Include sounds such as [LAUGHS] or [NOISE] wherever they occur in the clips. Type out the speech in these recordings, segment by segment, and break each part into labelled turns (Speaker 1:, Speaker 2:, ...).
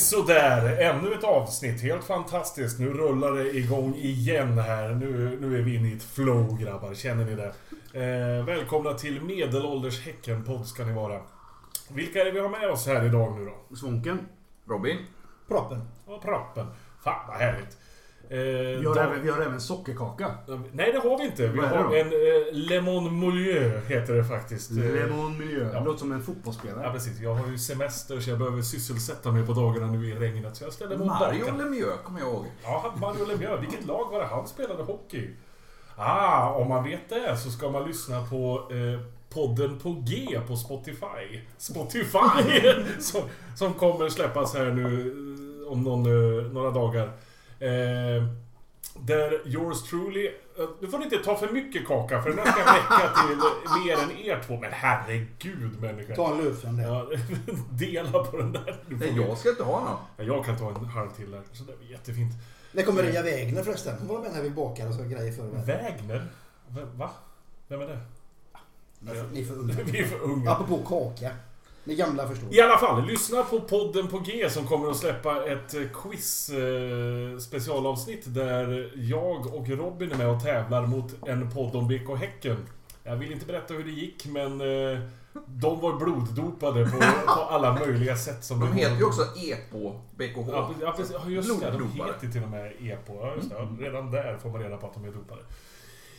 Speaker 1: Sisådär, ännu ett avsnitt. Helt fantastiskt. Nu rullar det igång igen här. Nu, nu är vi inne i ett flow grabbar, känner ni det? Eh, välkomna till Medelålders Häcken-podd ska ni vara. Vilka är det vi har med oss här idag nu då?
Speaker 2: Svånken.
Speaker 3: Robin.
Speaker 4: Proppen.
Speaker 1: Och Proppen. Fan vad härligt. Eh,
Speaker 2: Vi har,
Speaker 1: då-
Speaker 2: även, vi har även sockerkaka.
Speaker 1: Nej det har vi inte. Vi
Speaker 2: Vad
Speaker 1: har en eh, Lemon Moulieu heter det faktiskt. Eh,
Speaker 2: Lemon miljö.
Speaker 1: ja.
Speaker 2: Låter som en
Speaker 1: Ja
Speaker 2: fotbollsspelare.
Speaker 1: precis, jag har ju semester så jag behöver sysselsätta mig på dagarna nu i regnet. Så jag ställer mig
Speaker 3: Mario. Lemieux kommer jag ihåg.
Speaker 1: Ja, Mario Lemieux. Vilket lag var det han spelade hockey? Ah, om man vet det så ska man lyssna på eh, podden på G på Spotify. Spotify! [LAUGHS] som, som kommer släppas här nu eh, om någon, eh, några dagar. Eh, där yours truly... eh, Nu får ni inte ta för mycket kaka för den här ska räcka till mer än er två. Men herregud människor.
Speaker 4: Ta en det.
Speaker 1: Ja, [LAUGHS] dela på den där.
Speaker 3: Nej, jag ska inte ha någon.
Speaker 1: Ja, jag kan ta en halv till där. Så det blir jättefint.
Speaker 4: När kommer Ria Wägner förresten? Hon var med när vi bakade och så grejer förr.
Speaker 1: Wägner? Va? Vem är det?
Speaker 4: Ni är för- Ni är för unga. [LAUGHS]
Speaker 1: Vi är för unga.
Speaker 4: Apropå kaka. Ni gamla förstår.
Speaker 1: I alla fall, lyssna på podden på G som kommer att släppa ett eh, quiz eh, specialavsnitt där jag och Robin är med och tävlar mot en podd om BK Häcken. Jag vill inte berätta hur det gick men eh, de var bloddopade på, på alla möjliga sätt som
Speaker 3: De
Speaker 1: det
Speaker 3: heter ju också EPO BKH.
Speaker 1: Ja, precis. Just det. De heter till och med EPO. Ja, just det. Ja, Redan där får man reda på att de är dopade.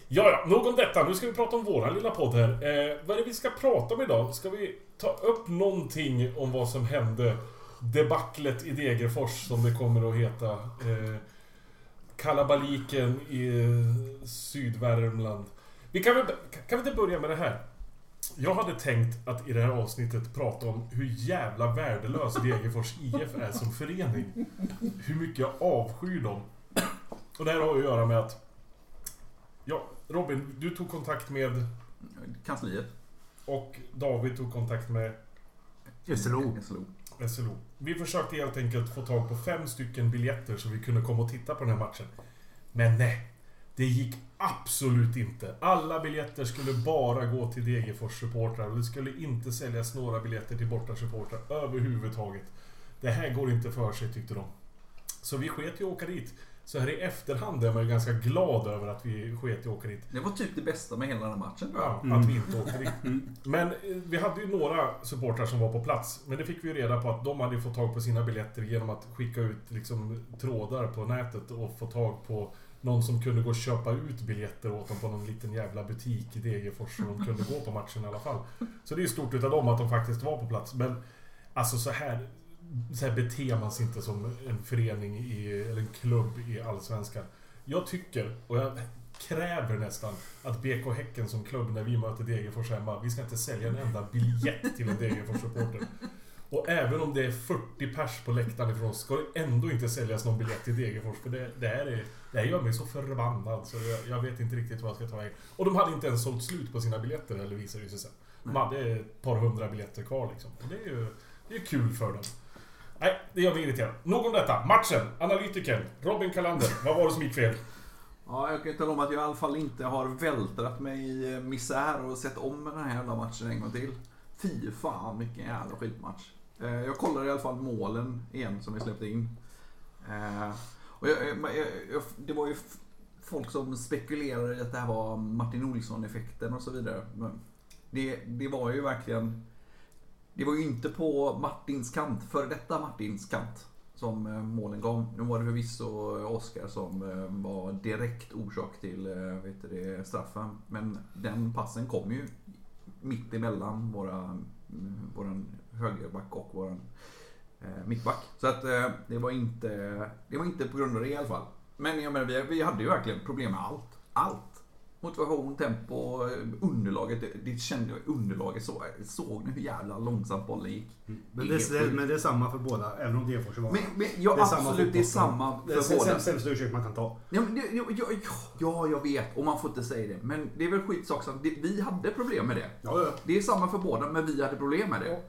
Speaker 1: Ja, ja, nog om detta. Nu ska vi prata om våran lilla podd här. Eh, vad är det vi ska prata om idag? Ska vi ta upp någonting om vad som hände? Debaclet i Degerfors, som det kommer att heta. Eh, kalabaliken i eh, Sydvärmland. Vi kan väl, kan vi inte börja med det här? Jag hade tänkt att i det här avsnittet prata om hur jävla värdelös Degerfors IF är som förening. Hur mycket jag avskyr dem. Och det här har att göra med att... Ja, Robin, du tog kontakt med...
Speaker 3: Kansliet.
Speaker 1: Och David tog kontakt med
Speaker 2: SLO.
Speaker 3: SLO.
Speaker 1: SLO. Vi försökte helt enkelt få tag på fem stycken biljetter så vi kunde komma och titta på den här matchen. Men nej. Det gick absolut inte. Alla biljetter skulle bara gå till Degerfors supportrar och det skulle inte säljas några biljetter till bortasupportrar överhuvudtaget. Det här går inte för sig tyckte de. Så vi sket att åka dit. Så här i efterhand är man ju ganska glad över att vi sket i att åka dit.
Speaker 3: Det var typ det bästa med hela den här matchen.
Speaker 1: Ja, att vi inte åkte dit. Men eh, vi hade ju några supportrar som var på plats. Men det fick vi ju reda på att de hade fått tag på sina biljetter genom att skicka ut liksom, trådar på nätet och få tag på någon som kunde gå och köpa ut biljetter åt dem på någon liten jävla butik i Degerfors så de kunde gå på matchen i alla fall. Så det är ju stort utav dem att de faktiskt var på plats. Men alltså så här, så här beter man sig inte som en förening i, eller en klubb i Allsvenskan. Jag tycker, och jag kräver nästan, att BK Häcken som klubb när vi möter Degerfors hemma, vi ska inte sälja en enda biljett till en Degerfors-supporter. Och även om det är 40 pers på läktaren ifrån oss, ska det ändå inte säljas någon biljett till Degerfors. För det, det, här är, det här gör mig så förbannad så jag, jag vet inte riktigt vad jag ska ta vägen. Och de hade inte ens sålt slut på sina biljetter, eller visade det sig sen. De hade ett par hundra biljetter kvar liksom. Och det är ju det är kul för dem. Nej, det gör mig irriterad. Nog om detta. Matchen. Analytikern. Robin Kalander. Vad var det som gick fel?
Speaker 3: Ja, jag kan ju tala om att jag i alla fall inte har vältrat mig i eh, misär och sett om den här jävla matchen en gång till. Fy fan vilken jävla skitmatch. Eh, jag kollade i alla fall målen igen som vi släppte in. Eh, och jag, jag, jag, det var ju folk som spekulerade i att det här var Martin Olsson-effekten och så vidare. Men det, det var ju verkligen... Det var ju inte på Martins kant, före detta Martins kant, som eh, målen kom. Nu var det förvisso Oskar som eh, var direkt orsak till eh, vet du det, straffen. Men den passen kom ju mitt emellan våra, mm, våran högerback och våran eh, mittback. Så att eh, det var inte, det var inte på grund av det i alla fall. Men jag menar, vi, vi hade ju verkligen problem med allt. Allt. Motivation, tempo, underlaget. Det, det kände jag, underlaget så, såg ni hur jävla långsamt bollen gick?
Speaker 2: Men det, är, men det är samma för båda, även om Degerfors vana.
Speaker 3: Men, men ja,
Speaker 2: Det är samma
Speaker 3: absolut, det är samma
Speaker 2: Det är
Speaker 3: för båda.
Speaker 2: sämsta, sämsta ursäkt man kan ta.
Speaker 3: Ja, men det, ja, ja, ja, ja, jag vet. Och man får inte säga det. Men det är väl skitsak det- Vi hade problem med det.
Speaker 2: Ja, ja.
Speaker 3: Det är samma för båda, men vi hade problem med det.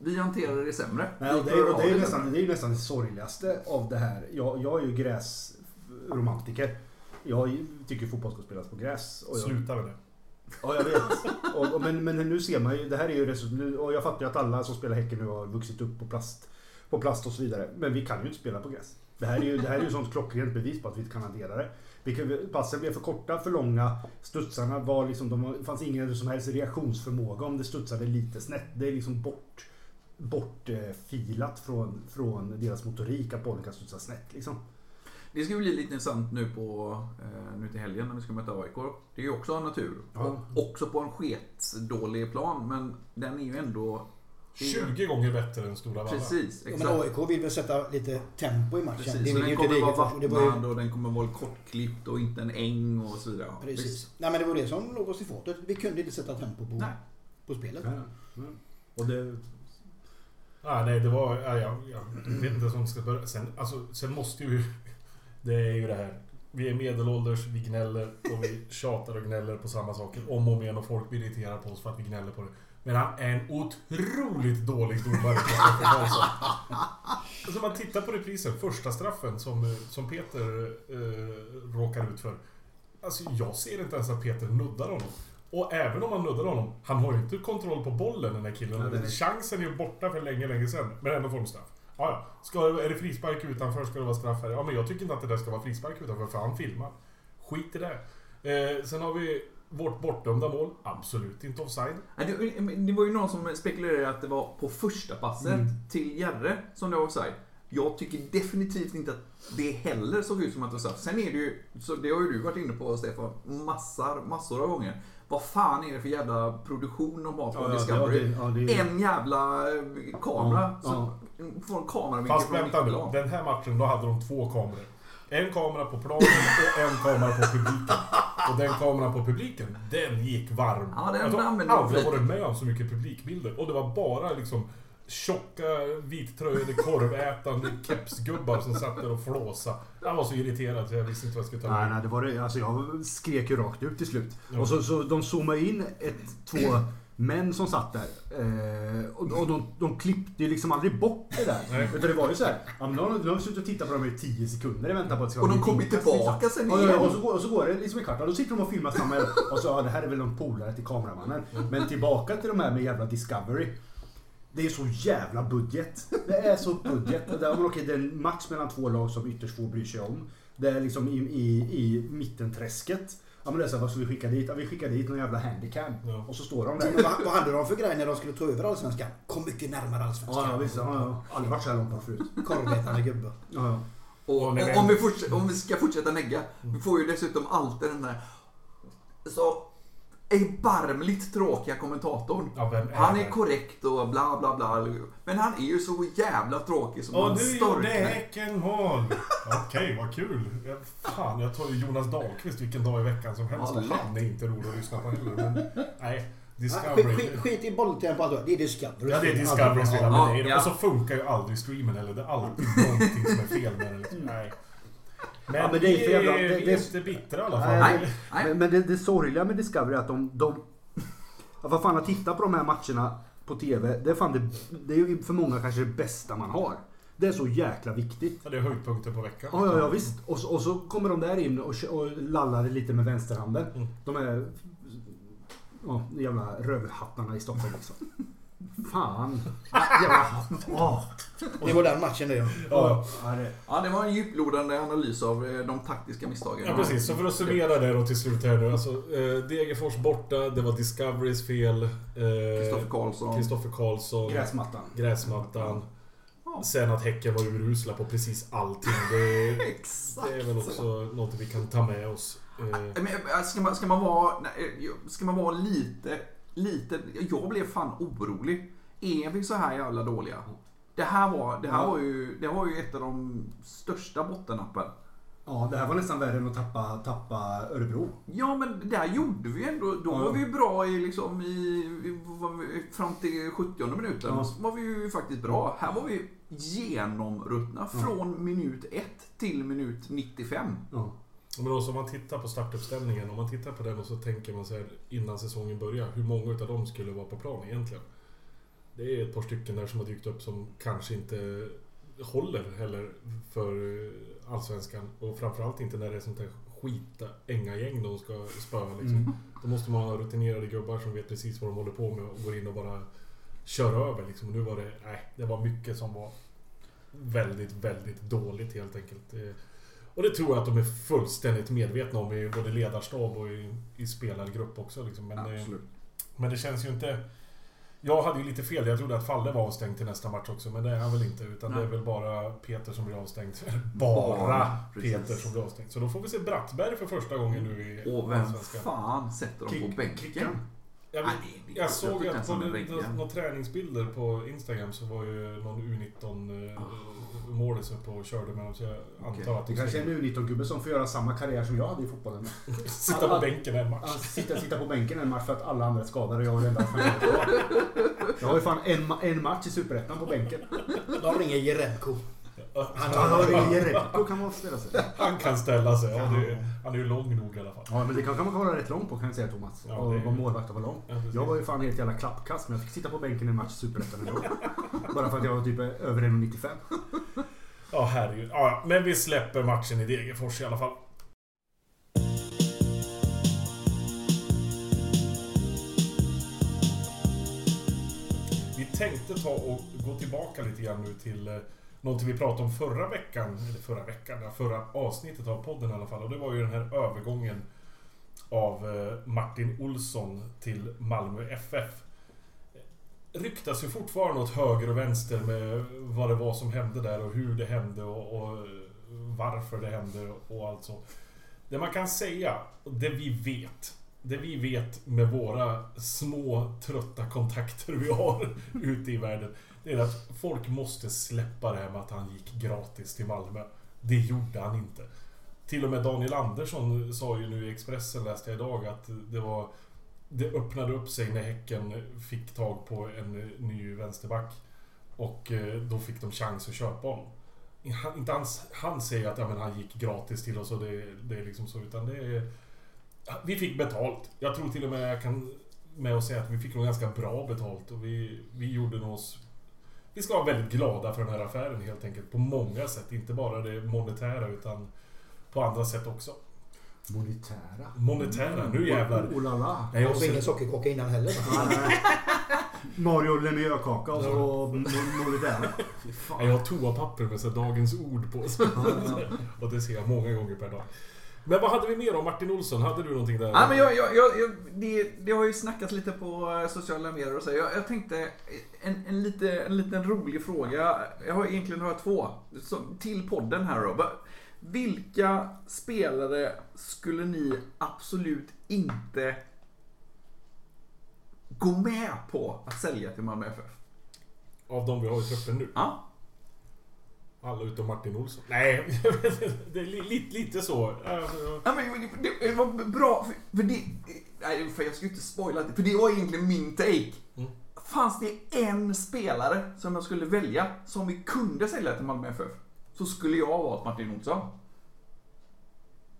Speaker 3: Vi hanterade det sämre.
Speaker 2: Nej, och det, är, och det, är nästan, det är nästan det sorgligaste av det här. Jag, jag är ju gräsromantiker. Jag tycker fotboll ska spelas på gräs. Och jag,
Speaker 1: Sluta med det.
Speaker 2: Ja, jag vet. Och, och, men, men nu ser man ju, det här är ju resultat, och jag fattar ju att alla som spelar Häcken nu har vuxit upp på plast, på plast och så vidare. Men vi kan ju inte spela på gräs. Det här är ju, det här är ju sånt klockrent bevis på att vi inte kan hantera det. Vi kan, passen blev för korta, för långa. Studsarna var liksom, de, det fanns ingen som helst reaktionsförmåga om det studsade lite snett. Det är liksom bort bortfilat från, från deras motorik att bollen kan studsa snett liksom.
Speaker 3: Det ska bli lite intressant nu på eh, nu till helgen när vi ska möta AIK. Det är ju också natur.
Speaker 2: Ja.
Speaker 3: Och också på en sketdålig plan, men den är ju ändå... det är ju-
Speaker 1: 20 gånger bättre än Stora Valla.
Speaker 3: Precis,
Speaker 4: Ja,
Speaker 3: exakt.
Speaker 4: men AIK vill väl sätta lite tempo i matchen.
Speaker 3: Precis,
Speaker 4: det vill
Speaker 3: den kommer vara
Speaker 4: var ju,
Speaker 3: vattnad och den kommer vara kortklippt och inte en äng och så vidare. Ja,
Speaker 4: precis.
Speaker 3: visst.
Speaker 4: Nej men det var det som låg oss i fatet. Vi kunde inte sätta tempo på,
Speaker 3: Nej.
Speaker 4: på spelet.
Speaker 2: Ja, ja. Och det,
Speaker 1: Ah, nej, det var... Ja, jag, jag vet inte ens om ska börja. Sen, alltså, sen måste ju... Det är ju det här. Vi är medelålders, vi gnäller och vi tjatar och gnäller på samma saker om och om igen och folk blir irriterade på oss för att vi gnäller på det. Men han är en otroligt dålig domare. Alltså man tittar på reprisen, första straffen som, eh, som Peter eh, råkar ut för. Alltså jag ser inte ens att Peter nuddar honom. Och även om han nuddar honom, han har ju inte kontroll på bollen den här killen.
Speaker 2: Ja, är-
Speaker 1: Chansen är ju borta för länge, länge sedan. Men ändå får de straff. Ja, ja. Ska, är det frispark utanför ska det vara straff här. Ja, men jag tycker inte att det där ska vara frispark utanför, för han filmar. Skit i det. Eh, sen har vi vårt bortdömda mål. Absolut inte offside.
Speaker 3: Nej, Det, det var ju någon som spekulerade att det var på första passet
Speaker 2: Mm.
Speaker 3: till Järre som det var offside. Jag tycker definitivt inte att det heller såg ut som att det var straff. Sen är det ju, så det har ju du varit inne på Stefan, massor, massor av gånger. Vad fan är det för jävla produktion de har på
Speaker 2: Ja, ja,
Speaker 3: Discovery?
Speaker 2: det- ja, det-
Speaker 3: En jävla eh, kamera.
Speaker 2: Ja,
Speaker 3: som får en kameravinkel
Speaker 1: Fast vänta nu. Den här matchen, då hade de två kameror. En kamera på planen och en kamera på publiken. Och den kameran på publiken, den gick varm.
Speaker 3: Ja, den
Speaker 1: jag har
Speaker 3: använde de
Speaker 1: aldrig varit med om så mycket publikbilder. Och det var bara liksom tjocka, vittröjade, korvätande kepsgubbar som satt där och flåsade. Jag var så irriterad så jag visste inte vad jag skulle ta
Speaker 2: Nej, nej, det var det. Alltså jag skrek ju rakt ut till slut.
Speaker 1: Ja.
Speaker 2: Och så, så de zoomade in ett, två män som satt där. Eh, och och de, de klippte ju liksom aldrig bort det där.
Speaker 1: Nej.
Speaker 2: Utan det var ju så här. Ja, men de, de har suttit och tittat på dem i 10 sekunder i väntan på att det ska
Speaker 3: Och de kommer tillbaka sen igen.
Speaker 2: och, så går, och så går det liksom en kvart. Och då sitter de och filmar samma. Och så, ja det här är väl någon polare till kameramannen. Men tillbaka till de här med jävla Discovery. Det är så jävla budget. Det är så budget. Där, men okej, det är en match mellan två lag som ytterst få bryr sig om. Det är liksom i, i, i mittenträsket. Ja men det är så här, vad ska vi skicka dit? Ja, vi skickar dit någon jävla handicam.
Speaker 1: Ja.
Speaker 2: Och så står de
Speaker 4: Men
Speaker 2: där.
Speaker 4: vad, vad hade de för grej när de skulle ta över Allsvenskan? Kom mycket närmare Allsvenskan.
Speaker 2: Ja, ja visst. Ja, ja. Aldrig varit så här långt bort förut.
Speaker 4: Korvätande gubbe.
Speaker 2: Ja, ja.
Speaker 3: Och,
Speaker 1: vi-
Speaker 3: om, vi om vi ska fortsätta negga, vi får ju dessutom alltid den där så erbarmligt tråkiga kommentatorn.
Speaker 1: Ja, är
Speaker 3: Han är
Speaker 1: det?
Speaker 3: korrekt och bla bla bla. Men han är ju så jävla tråkig som
Speaker 1: Och
Speaker 3: han
Speaker 1: nu gjorde
Speaker 3: storknar.
Speaker 1: Häcken mål! Okej, vad kul. Ja, Fan, jag tar ju Jonas Dahlqvist vilken dag i veckan som helst.
Speaker 3: Ja,
Speaker 1: och han är inte rolig att lyssna på heller. Men, nej, Discovery.
Speaker 4: Skit, skit, skit i bolltempo och allt. Det är Discovery.
Speaker 1: Ja, det är Discovery
Speaker 3: Ja, ja.
Speaker 1: Och så funkar ju aldrig streamen heller. Det är alltid någonting som är fel med den. Liksom. Nej. Men,
Speaker 2: Ja, men det är för jävla- det-
Speaker 1: vi
Speaker 2: det-
Speaker 1: är inte bittra i alla fall.
Speaker 2: Nej,
Speaker 3: Nej.
Speaker 2: Men, men det, det sorgliga med Discovery är att de... de att vad fan att titta på de här matcherna på TV, det är fan det, det är ju för många kanske det bästa man har. Det är så jäkla viktigt.
Speaker 1: Ja, det är höjdpunkter på veckan.
Speaker 2: Ja, ja, ja visst. Och, så- och så kommer de där in och, och lallar lite med vänsterhanden.
Speaker 1: Mm.
Speaker 2: De är... Ja, jävla rövhattarna i Stockholm liksom. Fan. Jävla... Åh.
Speaker 4: Det var den matchen det. ja.
Speaker 1: Ja.
Speaker 2: Det,
Speaker 3: var en djuplodande analys av eh, de taktiska misstagen.
Speaker 1: Ja precis, så för att summera det då till slut här nu. Alltså, eh, Degerfors borta, det var Discoverys fel.
Speaker 3: Kristoffer
Speaker 1: Eh,
Speaker 3: Karlsson.
Speaker 1: Kristoffer Karlsson.
Speaker 2: gräsmattan.
Speaker 1: Gräsmattan.
Speaker 3: Ja.
Speaker 1: Sen att Häcken var urusla på precis allting. Det,
Speaker 3: Exakt. [LAUGHS]
Speaker 1: det är väl också något vi kan ta med oss. Eh,
Speaker 3: Men, ska, man, ska man vara, ska man vara lite, lite... Jag blev fan orolig. Är vi så här jävla dåliga? Det här var, det här
Speaker 2: Ja.
Speaker 3: var, ju, det var ju ett av de största bottennappen.
Speaker 2: Ja, det här var nästan värre än att tappa, tappa Örebro.
Speaker 3: Ja men där gjorde vi ändå, då
Speaker 2: Ja.
Speaker 3: var vi bra i liksom i, i fram till 70 minuten.
Speaker 2: Ja.
Speaker 3: Var vi ju faktiskt bra. Här var vi genomruttna
Speaker 2: Ja.
Speaker 3: från minut 1 till minut 95.
Speaker 2: Ja.
Speaker 1: Men också om man tittar på startuppställningen, om man tittar på den och så tänker man så här innan säsongen börjar, hur många utav dem skulle vara på plan egentligen? Det är ett par stycken där som har dykt upp som kanske inte håller heller för eh, Allsvenskan. Och framförallt inte när det är sånt här skita gäng de ska spöa liksom.
Speaker 2: Mm.
Speaker 1: Då måste man ha rutinerade gubbar som vet precis vad de håller på med och går in och bara kör över liksom. Och nu var det, nej, det var mycket som var väldigt, väldigt dåligt helt enkelt. Eh, Och det tror jag att de är fullständigt medvetna om i både ledarstab och i, i spelargrupp också. Liksom. Men, eh,
Speaker 3: Absolut.
Speaker 1: men det känns ju inte... Jag hade ju lite fel. Jag trodde att Falle var avstängd till nästa match också. Men det är han väl inte. Utan det är
Speaker 3: Nej.
Speaker 1: väl bara Peter som blir avstängd. [LAUGHS] Bara,
Speaker 3: Bara,
Speaker 1: Peter
Speaker 3: precis.
Speaker 1: som blir avstängd. Så då får vi se Brattberg för första gången nu i
Speaker 3: Och vem fan sätter dem på
Speaker 2: Kick-
Speaker 3: bänken?
Speaker 1: Jag,
Speaker 3: Nej, det- det-
Speaker 1: jag såg att på några träningsbilder på Instagram så var ju någon U19 eh, målis uppe och körde med dem. Så jag antar att
Speaker 2: Det
Speaker 1: de
Speaker 2: kanske är en U19-gubbe som får göra samma karriär som jag hade i fotbollen. [LAUGHS]
Speaker 1: sitta på bänken en match.
Speaker 2: Sitta, sitta på bänken en match för att alla andra är skadade och jag är den enda. Jag har ju fan en, en match i Superettan på bänken.
Speaker 4: De ringer Jerebko.
Speaker 2: Han
Speaker 4: Han
Speaker 2: har ingen Jerebko kan man ställa sig.
Speaker 1: Han kan ställa sig. Ja, det, han är ju lång nog i alla fall.
Speaker 2: Ja men det kan, kan man vara rätt lång på kan jag säga Thomas.
Speaker 1: Ja,
Speaker 2: och
Speaker 1: är-
Speaker 2: vara målvakt och vara lång.
Speaker 1: Ja.
Speaker 2: Jag var ju fan helt jävla klappkast men jag fick sitta på bänken i en match i Superettan ändå. [LAUGHS] Bara för att jag var typ över 1,95.
Speaker 1: Ja, herregud. Ja, men vi släpper matchen i Degerfors i alla fall. Vi tänkte ta och gå tillbaka lite grann nu till eh, någonting vi pratade om förra veckan. Eller förra veckan, förra avsnittet av podden i alla fall. Och det var ju den här övergången av eh, Martin Olsson till Malmö FF. Ryktas ju fortfarande åt höger och vänster med vad det var som hände där och hur det hände och, och eh, varför det hände och allt så. Det man kan säga, och det vi vet, det vi vet med våra små trötta kontakter vi har [LAUGHS] ute i världen, det är att folk måste släppa det här med att han gick gratis till Malmö. Det gjorde han inte. Till och med Daniel Andersson sa ju nu i Expressen, läste jag idag, att det var... Det öppnade upp sig när Häcken fick tag på en ny vänsterback. Och eh, då fick de chans att köpa honom. Han, inte han, han säger att ja, men han gick gratis till oss och det, det är liksom så, utan det är... Vi fick betalt. Jag tror till och med jag kan med att säga att vi fick nog ganska bra betalt och vi, vi gjorde nog oss... Vi ska vara väldigt glada för den här affären helt enkelt. På många sätt. Inte bara det monetära utan på andra sätt också.
Speaker 2: Monetära.
Speaker 1: Monetära, nu jävlar.
Speaker 2: Oh, la la.
Speaker 1: Nej,
Speaker 4: Och så ingen sockerkaka innan heller. [LAUGHS]
Speaker 2: Mario Lemieux-kaka och så mo- monetära.
Speaker 1: Jag har toapapper med så dagens ord på. [LAUGHS] och det ser jag många gånger per dag. Men vad hade vi mer om Martin Olsson? Hade du någonting där?
Speaker 3: Ja, men jag, jag, jag, det, det har ju snackats lite på eh, sociala medier och så. Jag, jag tänkte en, en, lite, en liten rolig fråga. Jag har egentligen jag två. Som, till podden här då. Vilka spelare skulle ni absolut inte gå med på att sälja till Malmö FF?
Speaker 1: Av de vi har i truppen nu?
Speaker 3: Ja.
Speaker 1: Alla utom Martin Olsson? Nej, [LAUGHS] det är li, lite, lite så. Alltså,
Speaker 3: Ja, men det, det var bra, för, det... Nej, för jag ska ju inte spoila det, för det var egentligen min take.
Speaker 1: Mm.
Speaker 3: Fanns det en spelare som jag skulle välja, som vi kunde sälja till Malmö FF, så skulle jag ha valt Martin Olsson.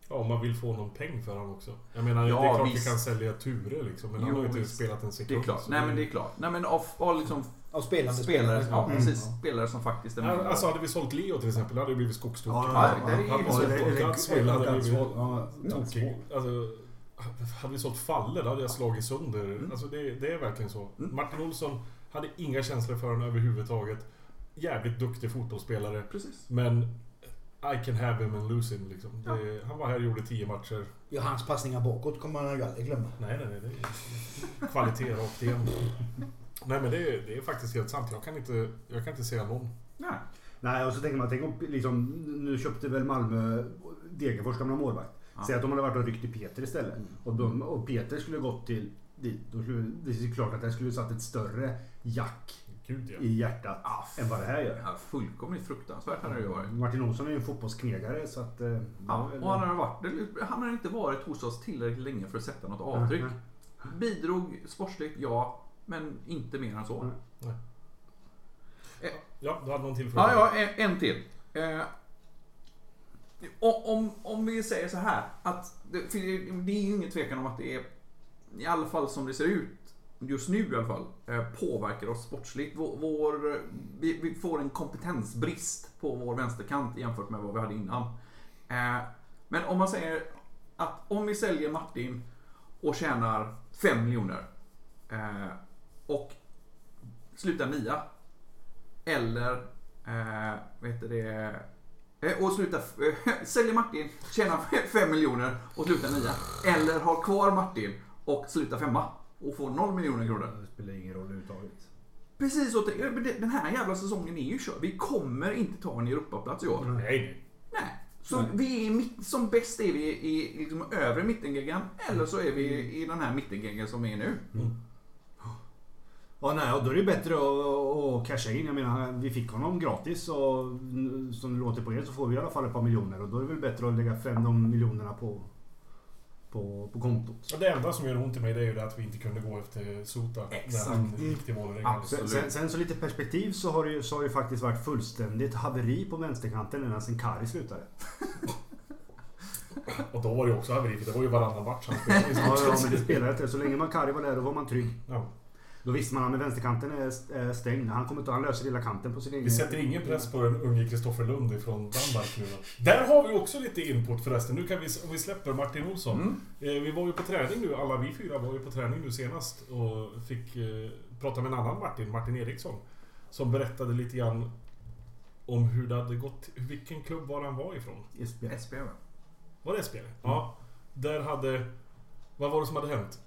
Speaker 1: Ja, om man vill få någon peng för honom också. Jag menar,
Speaker 3: Ja,
Speaker 1: det är klart
Speaker 3: visst.
Speaker 1: vi kan sälja Ture liksom. Men
Speaker 3: Jo,
Speaker 1: han har ju inte
Speaker 3: visst.
Speaker 1: spelat en
Speaker 3: Det
Speaker 1: sekund.
Speaker 3: är klart. Nej, men det är klart. Nej, men av, av liksom
Speaker 4: Av spelande
Speaker 3: spelare, ja,
Speaker 4: Mm.
Speaker 3: precis. Spelare som faktiskt är med.
Speaker 1: Ja, Alltså hade vi sålt Leo till exempel, då hade det blivit skogstokig.
Speaker 3: ja, det är ju
Speaker 1: Gadswell hade det blivit
Speaker 2: ja,
Speaker 1: tokig. Alltså, hade vi sålt Falle, då hade jag slagit sönder.
Speaker 3: Mm.
Speaker 1: Alltså det, det är verkligen så.
Speaker 3: Mm.
Speaker 1: Martin Olsson hade inga känslor för honom överhuvudtaget. Jävligt duktig fotbollsspelare.
Speaker 3: Precis.
Speaker 1: Men I can have him and lose him liksom. Det, han var här och gjorde tio matcher.
Speaker 4: Ja, hans passningar bakåt kommer man ju aldrig glömma.
Speaker 1: Nej, nej, nej. Det är kvalitet rakt igenom. [LAUGHS] Nej men det är, det är faktiskt helt sant. Jag kan inte, jag kan inte säga någon.
Speaker 3: Nej.
Speaker 2: Nej, och så tänker man, tänk om liksom, nu köpte väl Malmö Degerfors gamla målvakt.
Speaker 3: Ja.
Speaker 2: Säg att de hade varit och ryckt till Peter istället. Och, de, och Peter skulle gått till dit. Då skulle, det är ju klart att det skulle satt ett större jack
Speaker 1: Gud ja.
Speaker 2: i hjärtat
Speaker 3: Ja,
Speaker 2: än vad det här gör.
Speaker 3: Ja, fullkomligt fruktansvärt hade det ju varit.
Speaker 2: Martin Olsson är ju en fotbollsknegare så att... eh,
Speaker 3: Ja, och han har, varit, han har inte varit hos oss tillräckligt länge för att sätta något avtryck.
Speaker 2: Nej,
Speaker 3: Bidrog sportsligt, ja. Men inte mer än så.
Speaker 2: Nej.
Speaker 1: Ja, du hade någon till
Speaker 3: Ja,
Speaker 1: fråga?
Speaker 3: ja, en, en till. Eh, om, om vi säger så här. Att det, det, är ju ingen tvekan om att det är, i alla fall som det ser ut, just nu i alla fall, eh, påverkar oss sportsligt. Vår, vår, vi, vi får en kompetensbrist på vår vänsterkant jämfört med vad vi hade innan. Eh, men om man säger att om vi säljer Martin och tjänar 5 miljoner eh, och slutar nia eller Eh, vad heter det? Eh, och sluta, [LAUGHS] säljer Martin, tjänar 5 miljoner och slutar nia. Eller har kvar Martin och slutar femma och får 0 miljoner kronor.
Speaker 2: Det spelar ingen roll överhuvudtaget.
Speaker 3: Precis det- Den här jävla säsongen är ju körd. Vi kommer inte ta en Europaplats i år.
Speaker 1: Nej, nej.
Speaker 3: Nej. Så vi är mitt, som bäst är vi i liksom övre mittengeggan eller så är vi i den här mittengeggan som är nu.
Speaker 2: Ja, nej, och då är det bättre att, att casha in. Jag menar, vi fick honom gratis och som det låter på er så får vi i alla fall ett par miljoner. Och då är det väl bättre att lägga fem de miljonerna på, på, på kontot.
Speaker 1: Och det enda som gör ont i mig det är ju det att vi inte kunde gå efter Sota.
Speaker 3: Exakt.
Speaker 1: När han gick till Vålerenga.
Speaker 2: Sen, sen, sen så lite perspektiv så har det ju, så har det ju faktiskt varit fullständigt haveri på vänsterkanten ända sen Kari slutade.
Speaker 1: Och då var det ju också haveri, för det var ju varannan match han spelade
Speaker 2: Ja, ja, men det spelade inte. Så länge man Kari var där då var man trygg.
Speaker 1: Ja.
Speaker 2: Då visste man att vänsterkanten är stängd. Han kommer inte han löser hela kanten på sin egen...
Speaker 1: Vi sätter ingen press på den unge Kristoffer Lund från Danmark nu då. Där har vi också lite input förresten. Nu kan vi, om vi släpper Martin Olsson.
Speaker 3: Mm.
Speaker 1: Eh, vi var ju på träning nu, alla vi fyra var ju på träning nu senast och fick eh, prata med en annan Martin, Martin Eriksson. Som berättade lite grann om hur det hade gått, vilken klubb var han var ifrån.
Speaker 2: SBL.
Speaker 3: SB va?
Speaker 1: Var det SPL? Ja. Där hade... Vad var det som hade hänt?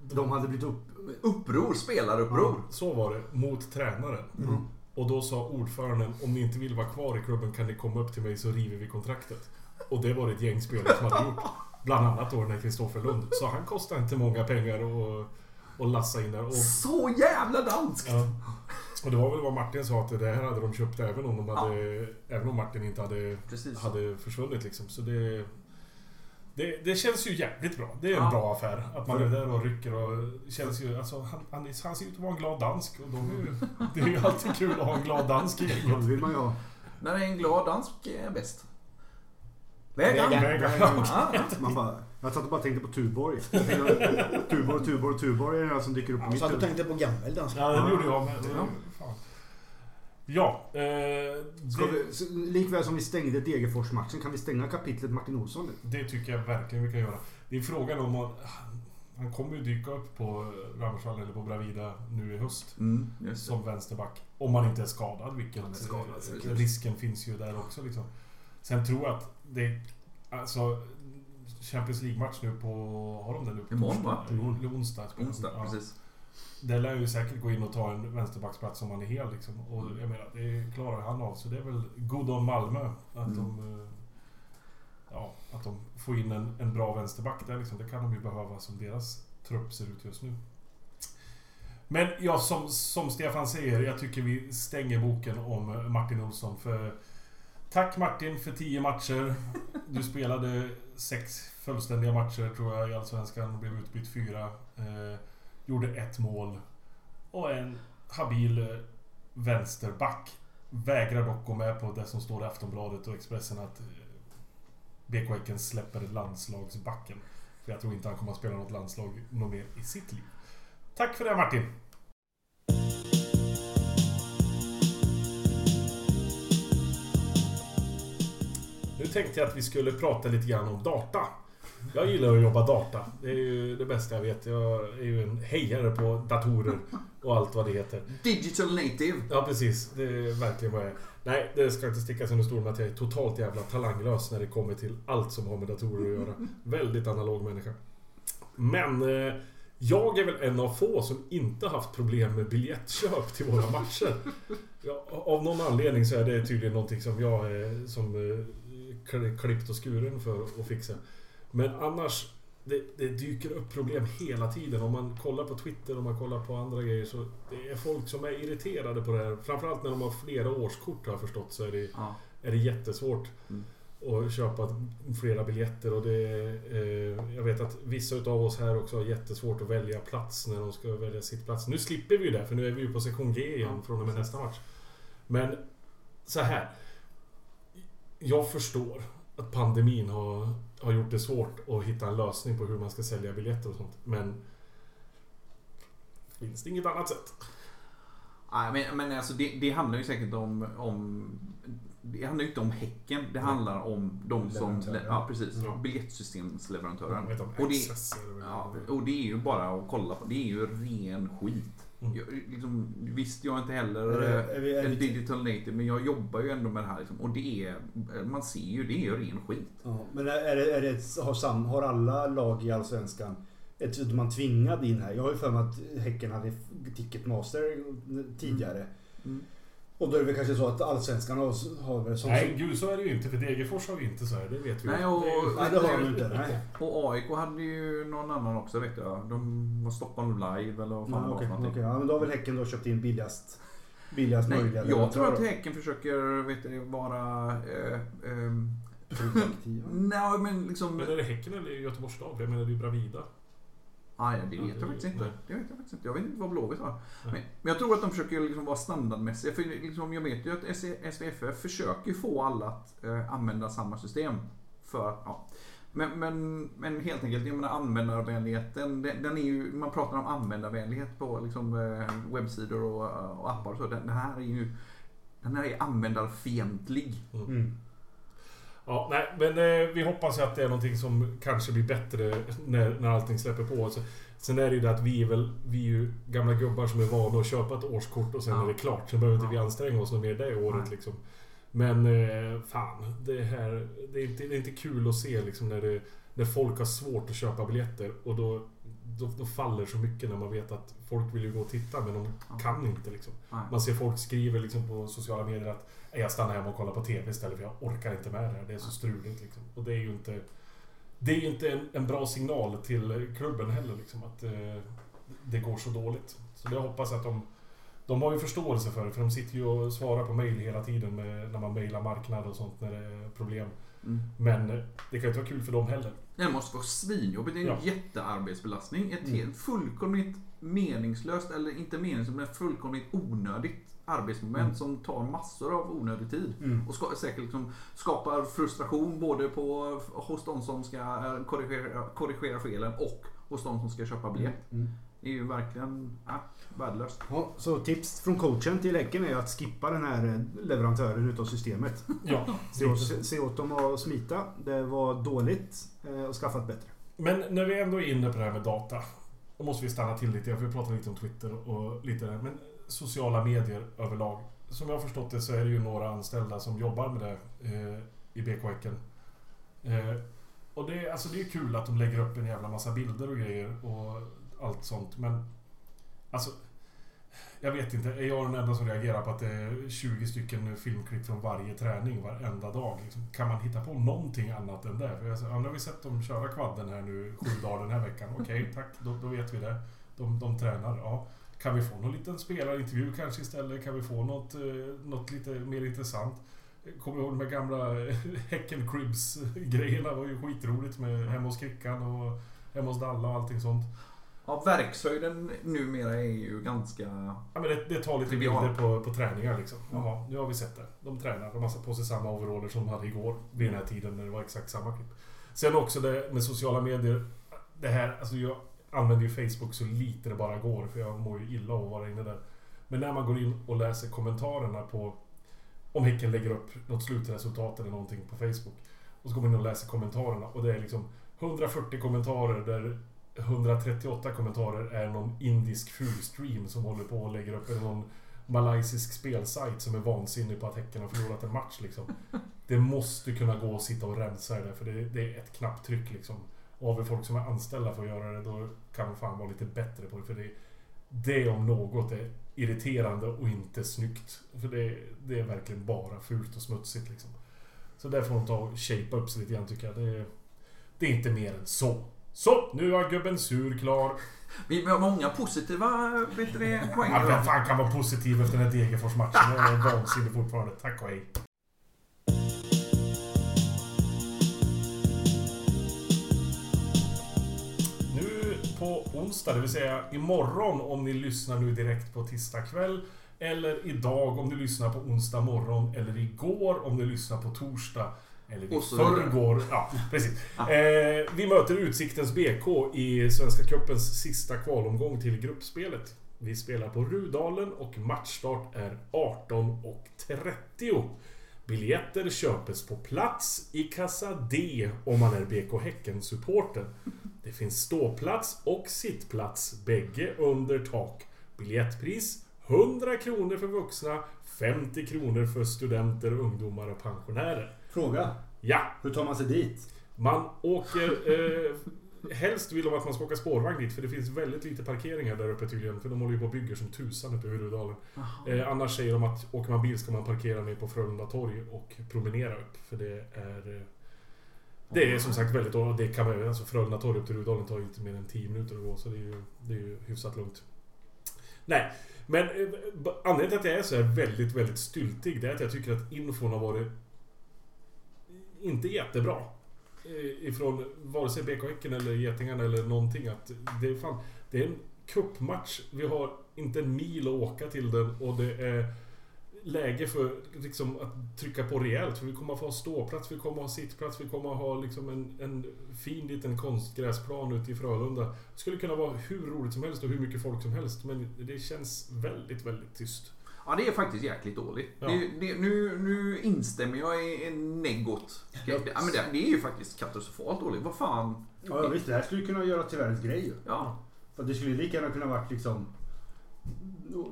Speaker 2: De hade blivit upp...
Speaker 3: Uppror, spelaruppror.
Speaker 1: Så var det, mot tränaren.
Speaker 2: Mm.
Speaker 1: Och då sa ordföranden, om ni inte vill vara kvar i klubben kan ni komma upp till mig så river vi kontraktet. Och det var det ett gäng spelare som hade gjort. Bland annat då den här Kristoffer Lund. Så han kostade inte många pengar och, och lassa in där. Och,
Speaker 3: Så jävla danskt!
Speaker 1: ja. och det var väl vad Martin sa att det här hade de köpt även om, de hade, även om Martin inte hade,
Speaker 3: Precis.
Speaker 1: hade försvunnit liksom. Så det, det, det känns ju jävligt bra. Det är en
Speaker 3: Ja.
Speaker 1: bra affär. Att man är där och rycker och känns ju... Alltså, han, han, han ser ut att vara en glad dansk. Och de ju, [LAUGHS] det är ju alltid kul att ha en glad dansk i [LAUGHS]
Speaker 2: Ja,
Speaker 1: gänget.
Speaker 2: det vill man ju.
Speaker 3: När en glad dansk är bäst. Vägan!
Speaker 4: Vägan. [LAUGHS]
Speaker 3: Ja.
Speaker 2: Man bara, jag satt och bara tänkte på Tuborg. Jag tänkte, Tuborg, Tuborg, Tuborg är det som dyker upp på
Speaker 4: Jag
Speaker 2: mitt
Speaker 4: satt och
Speaker 2: huvud.
Speaker 4: tänkte på gammel dansk.
Speaker 1: Ja, det gjorde jag med.
Speaker 3: Ja.
Speaker 1: eh, det,
Speaker 2: vi, likväl som vi stängde Degerfors-matchen kan vi stänga kapitlet Martin Olsson nu.
Speaker 1: det tycker jag verkligen vi kan göra. Det är frågan om man... Han kommer ju dyka upp på Rammersvall eller på Bravida nu i höst.
Speaker 3: Mm.
Speaker 1: Som vänsterback. Om man inte är skadad, vilket
Speaker 2: Han är skadad,
Speaker 1: eh, risken finns ju där också. Liksom. Sen tror jag att det... Alltså... Champions League-match nu på... Har de det nu?
Speaker 3: Imorgon, va?
Speaker 1: Eller onsdag.
Speaker 3: Onsdag,
Speaker 1: Ja.
Speaker 3: precis.
Speaker 1: Det lär ju säkert gå in och ta en vänsterbacksplats om han är hel liksom. Och
Speaker 3: Mm.
Speaker 1: jag menar, det klarar han av. Så det är väl god om Malmö att
Speaker 3: Mm.
Speaker 1: de... eh, Ja, att de får in en, en bra vänsterback där liksom. Det kan de ju behöva som deras trupp ser ut just nu. Men ja, som, som Stefan säger, jag tycker vi stänger boken om eh, Martin Olsson. För Tack Martin för 10 matcher. Du spelade sex fullständiga matcher tror jag i Allsvenskan. Blev utbytt fyra. Eh, gjorde ett mål. Och en habil eh, vänsterback. Vägrar dock gå med på det som står i Aftonbladet och Expressen att eh, BK Häcken släpper landslagsbacken. För jag tror inte han kommer att spela något landslag något mer i sitt liv. Tack för det Martin! Nu tänkte jag att vi skulle prata lite grann om data. Jag gillar att jobba data. Det är ju det bästa jag vet. Jag är ju en hejare på datorer och allt vad det heter.
Speaker 3: Digital native.
Speaker 1: Ja, precis. Det är verkligen vad jag är. Nej, det ska inte stickas under stol med att jag är totalt jävla talanglös när det kommer till allt som har med datorer att göra. Väldigt analog människa. Men eh, jag är väl en av få som inte haft problem med biljettköp till våra matcher. Ja, av någon anledning så är det tydligen någonting som jag är som eh, kli- klippt och skuren för att fixa. Men annars, det, det dyker upp problem hela tiden. Om man kollar på Twitter och man kollar på andra grejer så det är folk som är irriterade på det här. Framförallt när de har flera årskort har jag förstått så är det,
Speaker 3: Ja.
Speaker 1: är det jättesvårt
Speaker 3: Mm.
Speaker 1: att köpa flera biljetter. Och det, eh, jag vet att vissa utav oss här också har jättesvårt att välja plats när de ska välja sitt plats. Nu slipper vi ju det för nu är vi ju på sektion G igen
Speaker 3: Ja,
Speaker 1: från och med
Speaker 3: precis.
Speaker 1: nästa match. Men så här. Jag förstår att pandemin har, har gjort det svårt att hitta en lösning på hur man ska sälja biljetter och sånt. Men finns det inget annat sätt?
Speaker 3: Nej, men, men alltså det, det handlar ju säkert om, om det handlar ju inte om Häcken. Det handlar om de som... Ja, precis.
Speaker 1: Ja. Om
Speaker 3: Och det, ja, och det är ju bara att kolla på. Det är ju ren skit.
Speaker 1: Mm.
Speaker 3: Jag, liksom, visst, jag är inte heller
Speaker 2: Är det- är vi- är
Speaker 3: en digital native, men jag jobbar ju ändå med det här. Liksom, och det är... Man ser ju, det är ju ren skit.
Speaker 2: Ja, men är det, är det, har, sam, har alla lag i Allsvenskan ett, man tvingad in här? Jag har ju för mig att Häcken hade Ticketmaster tidigare.
Speaker 3: Mm.
Speaker 2: Och då är det väl kanske så att Allsvenskan har, har väl som...
Speaker 1: Nej, gud så är det ju inte. För Degerfors har ju inte så här. Det vet vi.
Speaker 3: Nej,
Speaker 1: ju.
Speaker 3: och-
Speaker 1: Det är ju-
Speaker 2: Nej, det har de inte. Nej.
Speaker 3: Och AIK hade ju någon annan också vet jag. De var Stockholm Live eller vad fan
Speaker 2: Ja,
Speaker 3: det var för någonting.
Speaker 2: okej. ja, men då har väl Häcken då köpt in billigast, billigast
Speaker 3: Nej,
Speaker 2: möjliga
Speaker 3: jag tror att. Häcken försöker vet du, vara... Eh,
Speaker 2: Proaktiva.
Speaker 3: nej, men liksom...
Speaker 1: Men är det Häcken eller Göteborgs stad? Jag menar det är ju Bravida.
Speaker 3: Ah, ja, det vet jag faktiskt inte. Det vet jag faktiskt inte. Jag vet inte vad Blåvitt har. Men, men jag tror att de försöker liksom vara standardmässiga. För liksom, jag vet ju att SVFF försöker få alla att eh, använda samma system. För att, ja. Men, men, men helt enkelt, jag menar användarvänligheten. Den, den är ju, man pratar om användarvänlighet på liksom, eh, webbsidor och, och appar och så. Den, den här är ju den här är användarfientlig.
Speaker 2: Mm.
Speaker 1: Ja, nej, men eh, vi hoppas ju att det är någonting som kanske blir bättre när, när allting släpper på. Så, sen är det ju det att vi är väl, vi är ju gamla gubbar som är vana att köpa ett årskort och sen
Speaker 3: Ja.
Speaker 1: är det klart. Sen behöver inte vi
Speaker 3: Ja.
Speaker 1: anstränga oss något mer det året
Speaker 3: Nej.
Speaker 1: liksom. Men eh, fan, det här... Det är, inte, det är inte kul att se liksom när, det, när folk har svårt att köpa biljetter och då, då, då faller så mycket när man vet att folk vill ju gå och titta men de kan inte liksom.
Speaker 3: Nej.
Speaker 1: Man ser folk skriver liksom på sociala medier att "Nej, jag stannar hemma och kollar på TV istället för jag orkar inte med det här. Det är så struligt liksom. Och det är ju inte... Det är ju inte en, en bra signal till klubben heller liksom att eh, det går så dåligt. Så jag hoppas att de... De har ju förståelse för det för de sitter ju och svarar på mejl hela tiden med, när man mejlar marknad och sånt när det är problem.
Speaker 3: Mm.
Speaker 1: Men eh, det kan ju inte vara kul för dem heller.
Speaker 3: Det måste vara svinjobbigt. Det är en
Speaker 1: Ja.
Speaker 3: jättearbetsbelastning. Ett
Speaker 2: Mm.
Speaker 3: helt fullkomligt meningslöst, eller inte meningslöst, men fullkomligt onödigt arbetsmoment
Speaker 2: Mm.
Speaker 3: som tar massor av onödig tid.
Speaker 2: Mm.
Speaker 3: Och ska, säkert liksom skapar frustration både på, hos de som ska eh, korrigera, korrigera felen och hos de som ska köpa biljett.
Speaker 2: Mm.
Speaker 3: Det är ju verkligen ja, värdelöst.
Speaker 2: Ja, så tips från coachen till Häcken är att skippa den här eh, leverantören utav systemet.
Speaker 1: Ja, [LAUGHS]
Speaker 2: Se åt, se åt dem att smita. Det var dåligt eh, och skaffa ett bättre.
Speaker 1: Men när vi ändå är inne på det här med data. Då måste vi stanna till lite. För vi pratade lite om Twitter och lite där. Men sociala medier överlag. Som jag har förstått det så är det ju några anställda som jobbar med det eh, i BK Häcken. Eh, och det, är- alltså det är ju kul att de lägger upp en jävla massa bilder och grejer och allt sånt. Men alltså... Jag vet inte. Är jag den enda som reagerar på att det är 20 stycken filmklipp från varje träning varenda dag? Liksom, kan man hitta på någonting annat än det? För jag, ja, nu har vi sett dem köra kvadden här nu sju dagar den här veckan. Okej, tack. Då, då vet vi det. De, de tränar. Ja. Kan vi få någon liten spelarintervju kanske istället? Kan vi få något, eh, något lite mer intressant? Kommer ihåg de här gamla eh, Häcken Cribs-grejerna. Det var ju skitroligt med hemma hos Krickan och hemma hos Dalla och allting sånt.
Speaker 3: Ja, verkshöjden numera är ju ganska...
Speaker 1: Ja, men det, det tar lite
Speaker 3: Trivial.
Speaker 1: bilder på, på träningar liksom. Jaha, nu har vi sett det. De tränar. De har satt på sig samma overaller som de hade igår. Vid den här tiden när det var exakt samma klipp. Sen också det med sociala medier. Det här, alltså jag använder ju Facebook så lite det bara går. För jag mår ju illa av att vara inne där. Men när man går in och läser kommentarerna på... Om Häcken lägger upp något slutresultat eller någonting på Facebook. Och så går man in och läser kommentarerna och det är liksom 140 kommentarer där 138 kommentarer är någon indisk fulstream som håller på och lägger upp eller någon malaysisk spelsajt som är vansinnig på att Häcken har förlorat en match liksom. Det måste kunna gå att sitta och rensa i det för det, det är ett knapptryck liksom. Och har vi folk som är anställda för att göra det då kan de fan vara lite bättre på det för det, det om något är irriterande och inte snyggt. För det, det är verkligen bara fult och smutsigt liksom. Så där får de ta och shapea upp sig lite grann tycker jag. Det, det är inte mer än så. Så, nu är gubben sur klar.
Speaker 3: Vi har många positiva poäng.
Speaker 1: Ja, vem fan kan vara positiv efter den här Degerfors-matchen? Jag är vansinnig fortfarande. Tack och hej. Onsdag, det vill säga imorgon om ni lyssnar nu direkt på tisdag kväll. Eller idag om ni lyssnar på onsdag morgon. Eller igår om ni lyssnar på torsdag. Eller i förrgår. Ja, precis. Eh, vi möter Utsiktens BK i Svenska Cupens sista kvalomgång till gruppspelet. Vi spelar på Rudalen och matchstart är 18.30. Biljetter köpes på plats i kassa D om man är BK Häcken-supporter. Det finns ståplats och sittplats, bägge under tak. Biljettpris 100 kronor för vuxna, 50 kronor för studenter, ungdomar och pensionärer.
Speaker 2: Fråga.
Speaker 1: Ja,
Speaker 2: Hur tar man sig dit?
Speaker 1: man åker... Eh, helst vill de att man ska åka spårvagn dit för det finns väldigt lite parkeringar där uppe tydligen. För de håller ju på och bygger som tusan uppe i Rudalen. Eh, annars säger de att åker man bil ska man parkera ner på Frölunda torg och promenera upp. För det är... Det är som sagt väldigt... Och det kan man ju... Alltså Frölunda torg upp till Rudalen tar ju inte mer än 10 minuter att gå. Så det är ju, det är ju hyfsat lugnt. Nej, men eh, anledningen till att jag är så här väldigt, väldigt styltig det är att jag tycker att infon har varit inte jättebra. Eh, ifrån vare sig BK Häcken eller Getingarna eller någonting. Att det, är fan, det är en kuppmatch. Vi har inte en mil att åka till den och det är läge för liksom, att trycka på rejält. För vi kommer att få ha ståplats, vi kommer att ha sittplats, vi kommer att ha liksom en, en fin liten konstgräsplan ute i Frölunda. Det skulle kunna vara hur roligt som helst och hur mycket folk som helst. Men det känns väldigt, väldigt tyst.
Speaker 3: Ja, det är faktiskt jäkligt dåligt.
Speaker 1: Ja.
Speaker 3: Det, det, nu, nu instämmer jag i en neggot. Ja, men det, det är ju faktiskt katastrofalt dåligt. Vad fan?
Speaker 2: Ja, visst, det här skulle kunna göra till världens grej.
Speaker 3: Ja,
Speaker 2: För det skulle lika gärna kunna varit liksom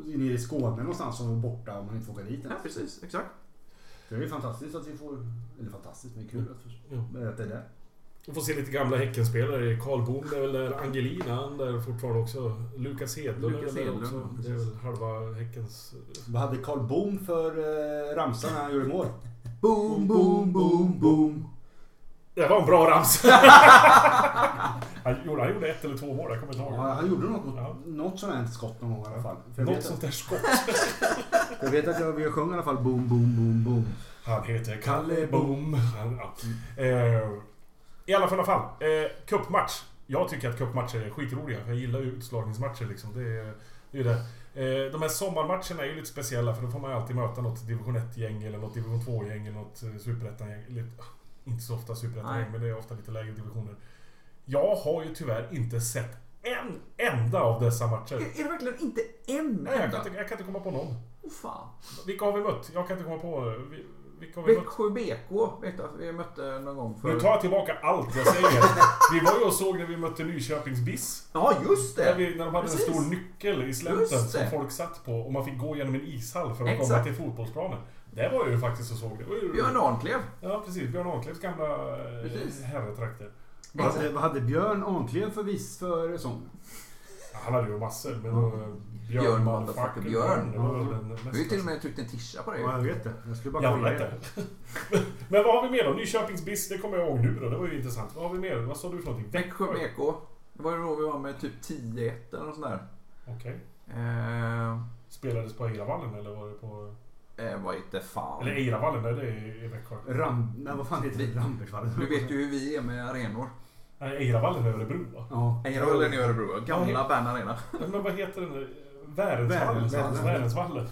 Speaker 2: nere i Skåne någonstans som var borta om man inte får åka dit
Speaker 3: ja
Speaker 2: ens.
Speaker 3: precis. Exakt.
Speaker 2: Det är ju fantastiskt att vi får, eller fantastiskt, men kul att,
Speaker 1: Ja.
Speaker 2: att det är där.
Speaker 1: Vi får se lite gamla Häckenspelare. Karl Boom är väl där. Angelina han där fortfarande också. Lukas Hedlund är väl där
Speaker 3: Hedlund,
Speaker 1: också.
Speaker 3: ja,
Speaker 1: Det är väl halva Häckens...
Speaker 2: Vad hade Karl Boom för eh, ramsa när han gjorde mål?
Speaker 3: Boom, boom, boom, boom.
Speaker 1: Det var en bra ramsa! [LAUGHS] han, gjorde, han gjorde ett eller två mål, jag kommer inte ihåg.
Speaker 2: Ja, han gjorde något,
Speaker 1: Ja.
Speaker 2: något sånt här skott någon gång i alla fall. För
Speaker 1: Något sånt där skott. [LAUGHS]
Speaker 2: jag vet att jag, vi sjöng i alla fall boom, boom, boom, boom.
Speaker 1: Han heter Kalle Boom. Han, ja. eh, I alla fall, alla fall. Eh, cupmatch. Jag tycker att cupmatcher är skitroliga. Jag gillar ju utslagningsmatcher liksom. Det är, det är det. Eh, de här sommarmatcherna är ju lite speciella för då får man ju alltid möta något division 1-gäng eller något division 2-gäng eller något eh, superettan-gäng. Inte så ofta superettan-gäng,
Speaker 3: Nej.
Speaker 1: men det är ofta lite lägre divisioner. Jag har ju tyvärr inte sett en enda av dessa matcher.
Speaker 3: Är, är det verkligen inte en
Speaker 1: Nej, jag,
Speaker 3: enda?
Speaker 1: kan inte, jag kan inte komma på någon.
Speaker 3: Åh fan.
Speaker 1: Vilka har vi mött? Jag kan inte komma på... vi- Vilka har vi mött?
Speaker 3: Växjö BK vet jag att vi mötte någon gång
Speaker 1: Nu
Speaker 3: för...
Speaker 1: tar jag tillbaka allt jag säger. [LAUGHS] Vi var ju och såg när vi mötte Nyköpings BIS.
Speaker 3: Ja, just
Speaker 1: När,
Speaker 3: det!
Speaker 1: vi, när de hade
Speaker 3: Precis.
Speaker 1: en stor nyckel i slänten som folk satt på och man fick gå genom en ishall för att
Speaker 3: Exakt.
Speaker 1: komma till fotbollsplanen. Det var ju faktiskt och såg. Det var ju
Speaker 3: Björn Arnklev.
Speaker 1: Ja, precis. Björn Ahlklevs gamla eh,
Speaker 3: Precis.
Speaker 1: herretrakter.
Speaker 2: Vad hade, vad hade Björn Arnklev för viss för sång?
Speaker 1: Ja, Han hade ju massor. Men
Speaker 2: Ja.
Speaker 1: då, Björn,
Speaker 3: Björn
Speaker 1: motherfucker
Speaker 3: Björn. Vi har ju till och med tryckt en tisha på det.
Speaker 2: Ja, jag vet det. Jag skulle bara
Speaker 1: Jag
Speaker 2: kolla det. [LAUGHS]
Speaker 1: Men vad har vi mer då? Nyköpings BIS, det kommer jag ihåg nu då. Det var ju intressant. Vad har vi mer? Vad sa du för någonting?
Speaker 3: Växjö BK. Det var ju då vi var med typ 10-1 eller något sånt där.
Speaker 1: Okej.
Speaker 3: Eh,
Speaker 1: Spelades på Eiravallen eller var det på...
Speaker 3: vad inte fan.
Speaker 1: Eller Eiravallen, nej, det är i Växjö.
Speaker 2: Ram... Nej, vad fan heter det?
Speaker 3: Vi-
Speaker 2: Rambergsvallen.
Speaker 3: Du vet ju hur vi är med arenor.
Speaker 1: Eiravallen är Örebro va?
Speaker 2: Ja.
Speaker 3: Eiravallen i Örebro. Gamla. Bern Arena.
Speaker 1: Men vad heter den? Värensvallen?
Speaker 2: Värensvallen.
Speaker 1: Värensvallen.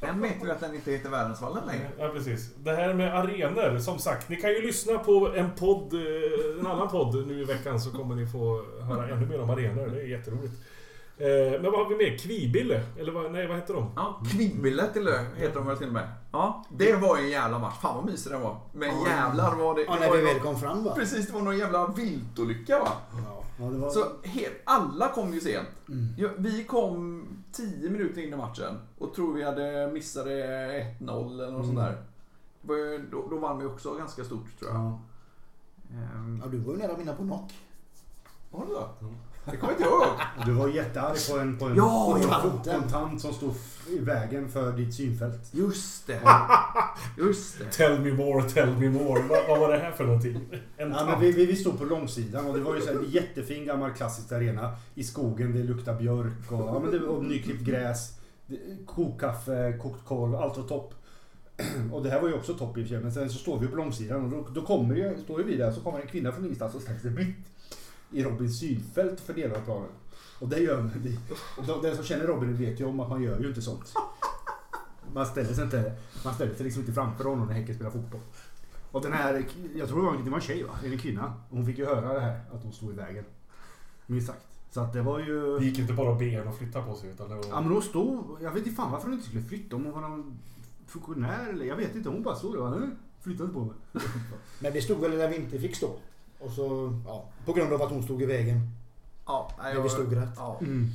Speaker 3: Den vet ju att den inte heter Värensvallen längre.
Speaker 1: Ja, precis. Det här med arenor, som sagt. Ni kan ju lyssna på en podd, eh, en annan podd nu i veckan så kommer ni få höra ännu mer om arenor. Det är jätteroligt. Eh, Men vad har vi mer? Kvibille? Eller vad, nej, vad heter de?
Speaker 3: Ja, Kvibbile till det heter de väl till och med. Ja, det var ju en jävla match. Fan vad mysig den var. Men
Speaker 4: Ja.
Speaker 3: jävlar var det...
Speaker 4: Ja, när vi väl kom fram va?
Speaker 3: Precis, det var någon jävla viltolycka va.
Speaker 2: Ja, ja, det var...
Speaker 3: Så helt, alla kom ju sent.
Speaker 2: Mm.
Speaker 3: Ja, vi kom 10 minuter in i matchen och tror vi hade missade 1-0 eller något sånt
Speaker 2: Mm.
Speaker 3: där. Var ju, då, då vann vi också ganska stort tror jag.
Speaker 2: Ja.
Speaker 3: Ehm,
Speaker 4: Ja, du var ju nära att vinna på knock.
Speaker 3: var det så? Det kommer inte jag ihåg.
Speaker 2: Och Du var jättearg på en, på en,
Speaker 3: Ja,
Speaker 2: på en,
Speaker 4: ja.
Speaker 2: på en tant som stod i vägen för ditt synfält.
Speaker 3: Just det. [LAUGHS] Just det.
Speaker 1: Tell me more, tell me more. vad, vad var det här för någonting? En
Speaker 2: Ja, men vi, vi, vi stod på långsidan och det var ju så här, en jättefin gammal klassisk arena. I skogen, det luktar björk och, ja, men det, och nyklippt gräs. Kokkaffe, kokt korv, allt var topp. [CLEARS THROAT] Och det här var ju också topp i och för sig, men sen så står vi på långsidan och då, då kommer ju, står ju vi där så kommer en kvinna från ingenstans och ställer sig mitt i Robins synfält och fördelar planen. Och det gör det, de- Den som känner Robin vet ju om att man gör ju inte sånt. Man ställer sig inte, man ställer sig liksom inte framför honom när Häcken spelar fotboll. Och den här, jag tror det var, en- det var en tjej va? Eller en kvinna. Och hon fick ju höra det här, att hon stod i vägen. Minst sagt. Så att det var ju...
Speaker 1: Det gick inte bara att be henne att flytta på sig utan det var...
Speaker 2: Ja men hon stod, jag vet inte fan varför hon inte skulle flytta. Om hon var någon funktionär eller jag vet inte. Hon bara stod där och bara, "Eh, flyttade inte på mig.
Speaker 4: Men det stod väl när vi inte fick stå. Och så, ja, på grund av att hon stod i vägen.
Speaker 3: Ja, nej,
Speaker 4: När vi stod rätt.
Speaker 3: Ja.
Speaker 2: Mm.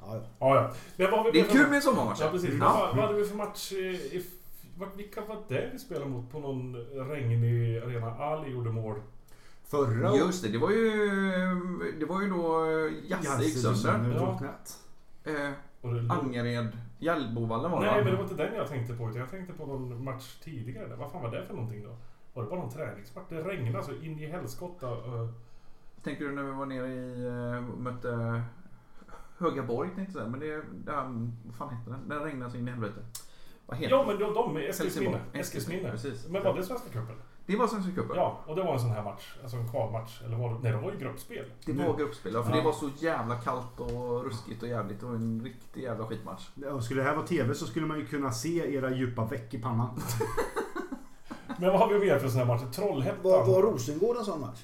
Speaker 4: Ja, ja.
Speaker 1: Ja, ja. Men vad vi
Speaker 3: Det är kul med sommarmatcher.
Speaker 1: Ja, precis.
Speaker 3: Ja.
Speaker 1: Vad, vad hade vi för match i, Vilka var det vi spelade mot på någon regnig arena? Ali gjorde mål.
Speaker 2: Förra
Speaker 3: Just det, det var ju, det var ju då Jasse gick sönder.
Speaker 1: Ja.
Speaker 3: Eh, Angered, Hjällbovallen var det
Speaker 1: Nej, men det var inte den jag tänkte på. utan Jag tänkte på någon match tidigare. Vad fan var det för någonting då? Var det bara någon träningsmatch? Det regnade så in i helskotta. eh,
Speaker 3: Tänker du när vi var nere i, eh, mötte Högaborg tänkte jag säga, men det, det vad fan heter den? Den regnade så in i helvete. Vad heter
Speaker 1: Ja, men de, de med Eskilsminne. Eskilsminne.
Speaker 3: Precis.
Speaker 1: Men var det Svenska cupen?
Speaker 3: Det var Svenska cupen.
Speaker 1: Ja, och det var en sån här match. Alltså en kvalmatch. Eller var det? Nej, det var ju gruppspel.
Speaker 3: Det
Speaker 2: Nu.
Speaker 3: var gruppspel, ja, för
Speaker 1: Ja.
Speaker 3: det var så jävla kallt och ruskigt och jävligt. Det var en riktig jävla skitmatch.
Speaker 2: Ja, skulle det här vara TV så skulle man ju kunna se era djupa veck i pannan. [LAUGHS]
Speaker 1: Men vad har vi mer för såna här matcher? Trollhättan?
Speaker 4: Var, var Rosengård en sån match?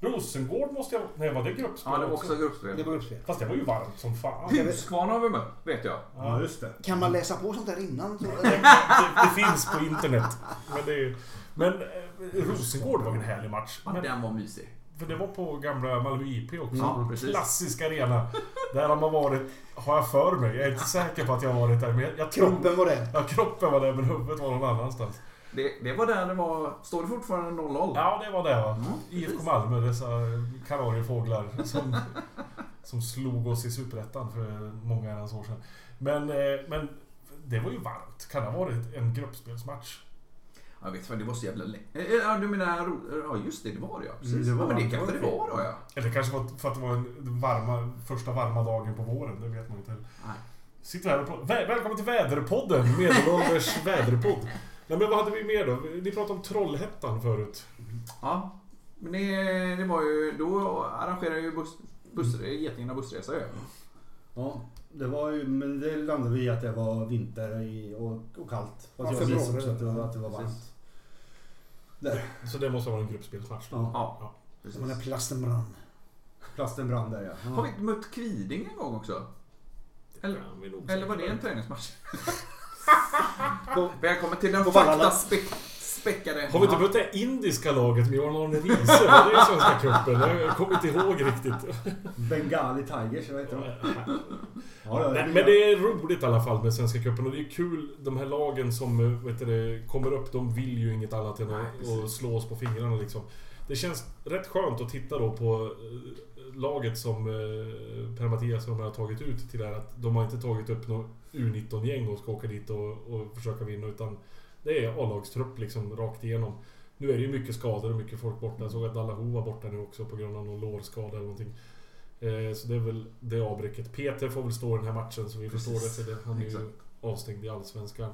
Speaker 1: Rosengård måste jag... Nej, var det gruppspel
Speaker 3: Ja, det var också
Speaker 4: Det
Speaker 3: gruppspel.
Speaker 4: var gruppspel.
Speaker 1: Fast det var ju varmt som fan.
Speaker 3: Huskvarna har vi mött, vet jag.
Speaker 2: Ja, just det.
Speaker 4: Kan man läsa på sånt där innan? [LAUGHS]
Speaker 1: Det, det, det finns på internet. Men, det är, men eh, Rosengård var en härlig match.
Speaker 3: Ja,
Speaker 1: Men,
Speaker 3: den var mysig.
Speaker 1: för det var på gamla Malmö IP också.
Speaker 3: Ja, precis.
Speaker 1: Klassisk arena. Där har man varit, har jag för mig. Jag är inte säker på att jag har varit där. Men jag, jag tror...
Speaker 4: Kroppen var det.
Speaker 1: Ja, kroppen var där men huvudet var någon annanstans.
Speaker 3: Det, det var där det var... Står det fortfarande 0-0?
Speaker 1: Ja, det var det va.
Speaker 3: Mm,
Speaker 1: IFK. Malmö, dessa kanariefåglar som, som slog oss i Superettan för många herrans år sedan. Men, eh, men det var ju varmt. Kan det ha varit en gruppspelsmatch?
Speaker 3: Jag vet vad det var så jävla länge. Eh, Ja, du menar... Ja, just det. Det var det ja. Precis.
Speaker 2: Det var
Speaker 3: ja, men det kanske det
Speaker 2: var
Speaker 3: då ja.
Speaker 1: Eller kanske för att det var den varma, första varma dagen på våren. Det vet man inte.
Speaker 3: Nej.
Speaker 1: Sitter här och Välkommen till Väderpodden! Medelålders [LAUGHS] väderpodd. Nej men vad hade vi mer då? Ni pratade om Trollhättan förut.
Speaker 3: Ja. Men det, det var ju... Då arrangerade ju buss, buss, Getingarna bussresa ju.
Speaker 2: Ja, det var ju, men det landade vi i att det var vinter i, och, och kallt. Fast
Speaker 4: Ja,
Speaker 2: jag visste också att det var, att det var varmt. Där.
Speaker 1: Så det måste vara en gruppspelsmatch.
Speaker 2: Ja.
Speaker 3: Ja.
Speaker 4: När
Speaker 3: Precis.
Speaker 4: plasten brann.
Speaker 2: Plasten brann där ja.
Speaker 3: Har vi mött Kviding en gång också? Eller, eller var det en träningsmatch? [LAUGHS] Välkommen till den faktaspäckade...
Speaker 1: Har vi inte mött det indiska laget med Johan Arne Riise? Var det i Svenska cupen? Jag kommer inte ihåg riktigt.
Speaker 2: Bengali Tigers, jag vet inte. Ja,
Speaker 1: men det är roligt i alla fall med Svenska cupen och det är kul. De här lagen som vet du, kommer upp, de vill ju inget annat än att slå oss på fingrarna liksom. Det känns rätt skönt att titta då på eh, laget som eh, Per-Mattias och de har tagit ut till det här. Att de har inte tagit upp något U19-gäng och ska åka dit och, och försöka vinna utan det är A-lagstrupp liksom rakt igenom. Nu är det ju mycket skador och mycket folk borta. Jag såg att Dallahu var borta nu också på grund av någon lårskada eller någonting. Eh, så det är väl det avbräcket. Peter får väl stå i den här matchen så vi förstår det.
Speaker 3: Precis.
Speaker 1: För det. Han är ju
Speaker 3: Exakt.
Speaker 1: avstängd i Allsvenskan.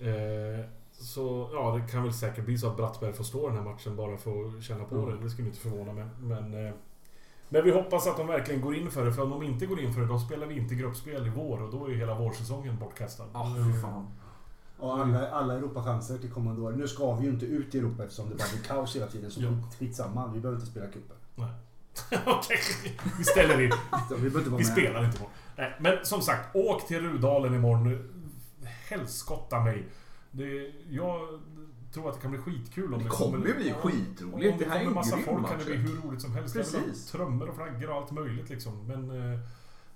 Speaker 1: Eh, så ja, det kan väl säkert bli så att Brattberg får stå den här matchen bara för att känna på
Speaker 2: Mm.
Speaker 1: det. Det skulle inte förvåna mig. Men, men vi hoppas att de verkligen går in för det. För om de inte går in för det, då spelar vi inte gruppspel i vår. Och då är ju hela vårsäsongen bortkastad.
Speaker 3: Ja, fy fan.
Speaker 2: Och alla, alla Europachanser till kommande år. Nu ska vi ju inte ut i Europa eftersom det bara blir kaos hela tiden. Så
Speaker 1: Ja.
Speaker 2: skitsamma, vi behöver inte spela cupen. [LAUGHS]
Speaker 1: Okej, vi ställer in. [LAUGHS]
Speaker 2: Vi behöver inte vara
Speaker 1: Vi
Speaker 2: med.
Speaker 1: spelar inte imorgon. Nej, men som sagt, åk till Rudalen imorgon. Helskotta mig. Det, jag tror att det kan bli skitkul om
Speaker 3: Det kommer ju bli skitroligt.
Speaker 1: Om
Speaker 3: Det
Speaker 1: det
Speaker 3: här är
Speaker 1: kommer
Speaker 3: en
Speaker 1: massa folk kan det bli hur roligt som helst.
Speaker 3: Precis.
Speaker 1: Trummor och flaggor och allt möjligt liksom. Men eh,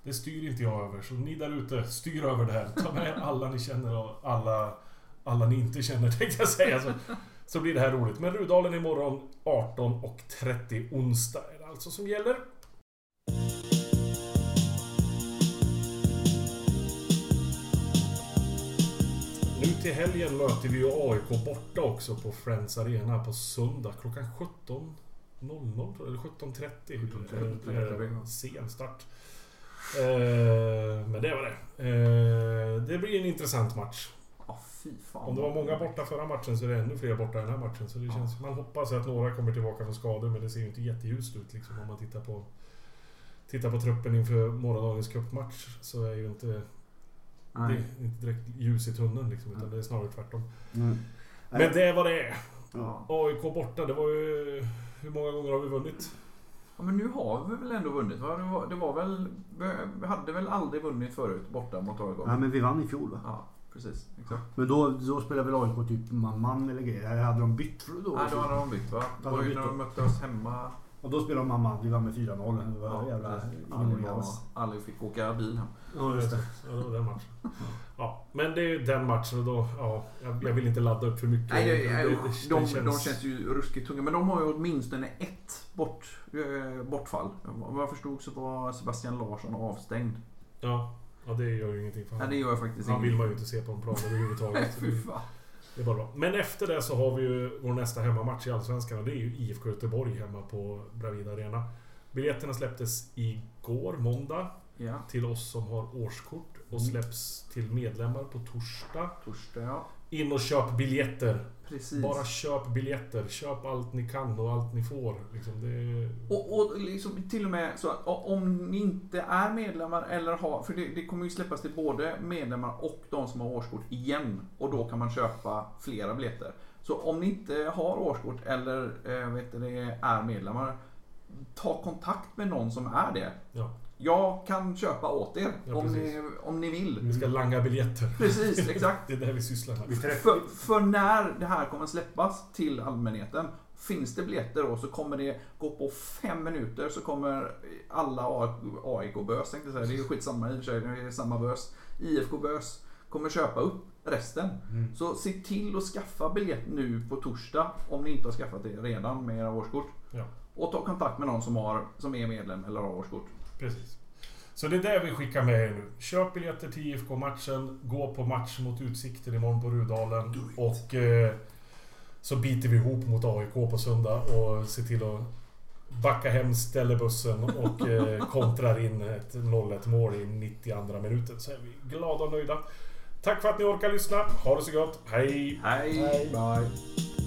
Speaker 1: det styr inte jag över. Så ni där ute, styr över det här. Ta med alla ni känner och alla, alla ni inte känner [LAUGHS] tänkte jag säga. Så, så blir det här roligt. Men Rudalen imorgon 18.30 onsdag är det alltså som gäller. Till helgen möter vi ju AIK borta också på Friends Arena på söndag klockan 17.00 tror jag, eller 17.30.
Speaker 3: 17.30,
Speaker 1: Eh, Sen start. Eh, Men det var det. Eh, Det blir en intressant match. Om det var många borta förra matchen så är det ännu fler borta den här matchen. Så det
Speaker 3: Ja.
Speaker 1: känns, man hoppas att några kommer tillbaka från skador men det ser ju inte jätteljust ut liksom om man tittar på Tittar på truppen inför morgondagens cupmatch så är ju inte det
Speaker 3: Nej.
Speaker 1: är inte direkt ljus i tunneln liksom utan det är snarare tvärtom.
Speaker 2: Mm.
Speaker 1: Men det är vad det är.
Speaker 2: Ja.
Speaker 1: AIK borta, det var ju... Hur många gånger har vi vunnit?
Speaker 3: Ja, men nu har vi väl ändå vunnit? va? Det var, det var väl... Vi hade väl aldrig vunnit förut borta mot AIK?
Speaker 2: ja, men vi vann i fjol va?
Speaker 3: Ja, precis. Exakt.
Speaker 2: Men då, då spelade väl AIK typ man-man eller grejer? Eller hade de bytt då?
Speaker 3: Nej, då hade de bytt va? Det var ju när de mötte oss hemma.
Speaker 2: Och då spelade de man-man. Vi vann med 4-0. Det var
Speaker 3: Ja,
Speaker 2: jävla...
Speaker 3: Ali. Ali fick åka bil hem.
Speaker 2: Ja, just det.
Speaker 1: Ja, det var den matchen. Ja, men det är ju den matchen och då... Ja, jag, vill inte ladda upp för mycket.
Speaker 3: Nej, det,
Speaker 1: Det-
Speaker 3: det,
Speaker 1: det-
Speaker 3: de,
Speaker 1: det
Speaker 3: de känns ju ruskigt tunga. Men de har ju åtminstone ett bort, eh, bortfall. Vad jag förstod så var Sebastian Larsson avstängd.
Speaker 1: Ja, ja, det gör ju ingenting för
Speaker 3: Nej,
Speaker 1: honom.
Speaker 3: det gör jag faktiskt
Speaker 1: Han vill man ju inte se på en plan överhuvudtaget. [LAUGHS]
Speaker 3: Fy
Speaker 1: det-
Speaker 3: fan.
Speaker 1: Det bara bra. Men efter det så har vi ju vår nästa hemmamatch i Allsvenskan och det är ju IFK Göteborg hemma på Bravida Arena. Biljetterna släpptes igår, måndag,
Speaker 3: Ja,
Speaker 1: till oss som har årskort och
Speaker 3: Mm.
Speaker 1: släpps till medlemmar på torsdag.
Speaker 3: torsdag ja.
Speaker 1: In och köp biljetter.
Speaker 3: Precis.
Speaker 1: Bara köp biljetter. Köp allt ni kan och allt ni får. Liksom det...
Speaker 3: Och, och liksom till och med så att om ni inte är medlemmar eller har, för det, det kommer ju släppas till både medlemmar och de som har årskort igen. Och då kan man köpa flera biljetter. Så om ni inte har årskort eller eh, vet det, är medlemmar, ta kontakt med någon som är det.
Speaker 1: Ja.
Speaker 3: Jag kan köpa åt er
Speaker 1: Ja,
Speaker 3: om, ni, om ni vill.
Speaker 1: Vi ska langa biljetter.
Speaker 3: Precis, exakt. [LAUGHS]
Speaker 1: Det är det vi sysslar med.
Speaker 3: För, för när det här kommer släppas till allmänheten Finns det biljetter då så kommer det gå på fem minuter så kommer alla AIK-bös tänkte säga. Det är ju skitsamma i och för sig, det är samma bös. IFK-bös kommer köpa upp resten.
Speaker 2: Mm.
Speaker 3: Så se till att skaffa biljett nu på torsdag om ni inte har skaffat det redan med era årskort.
Speaker 1: Ja.
Speaker 3: Och ta kontakt med någon som, har, som är medlem eller har årskort.
Speaker 1: Precis. Så det är det vi skickar med er nu. Köp biljetter till IFK-matchen. Gå på match mot Utsikten imorgon på Rudalen. Och eh, så biter vi ihop mot AIK på söndag och ser till att backa hem ställer-bussen och eh, [LAUGHS] kontrar in ett 0-1 mål i 92 minuten. Så är vi glada och nöjda. Tack för att ni orkar lyssna. Ha det så gott. Hej!
Speaker 3: Hej!
Speaker 4: Nej.
Speaker 2: Bye.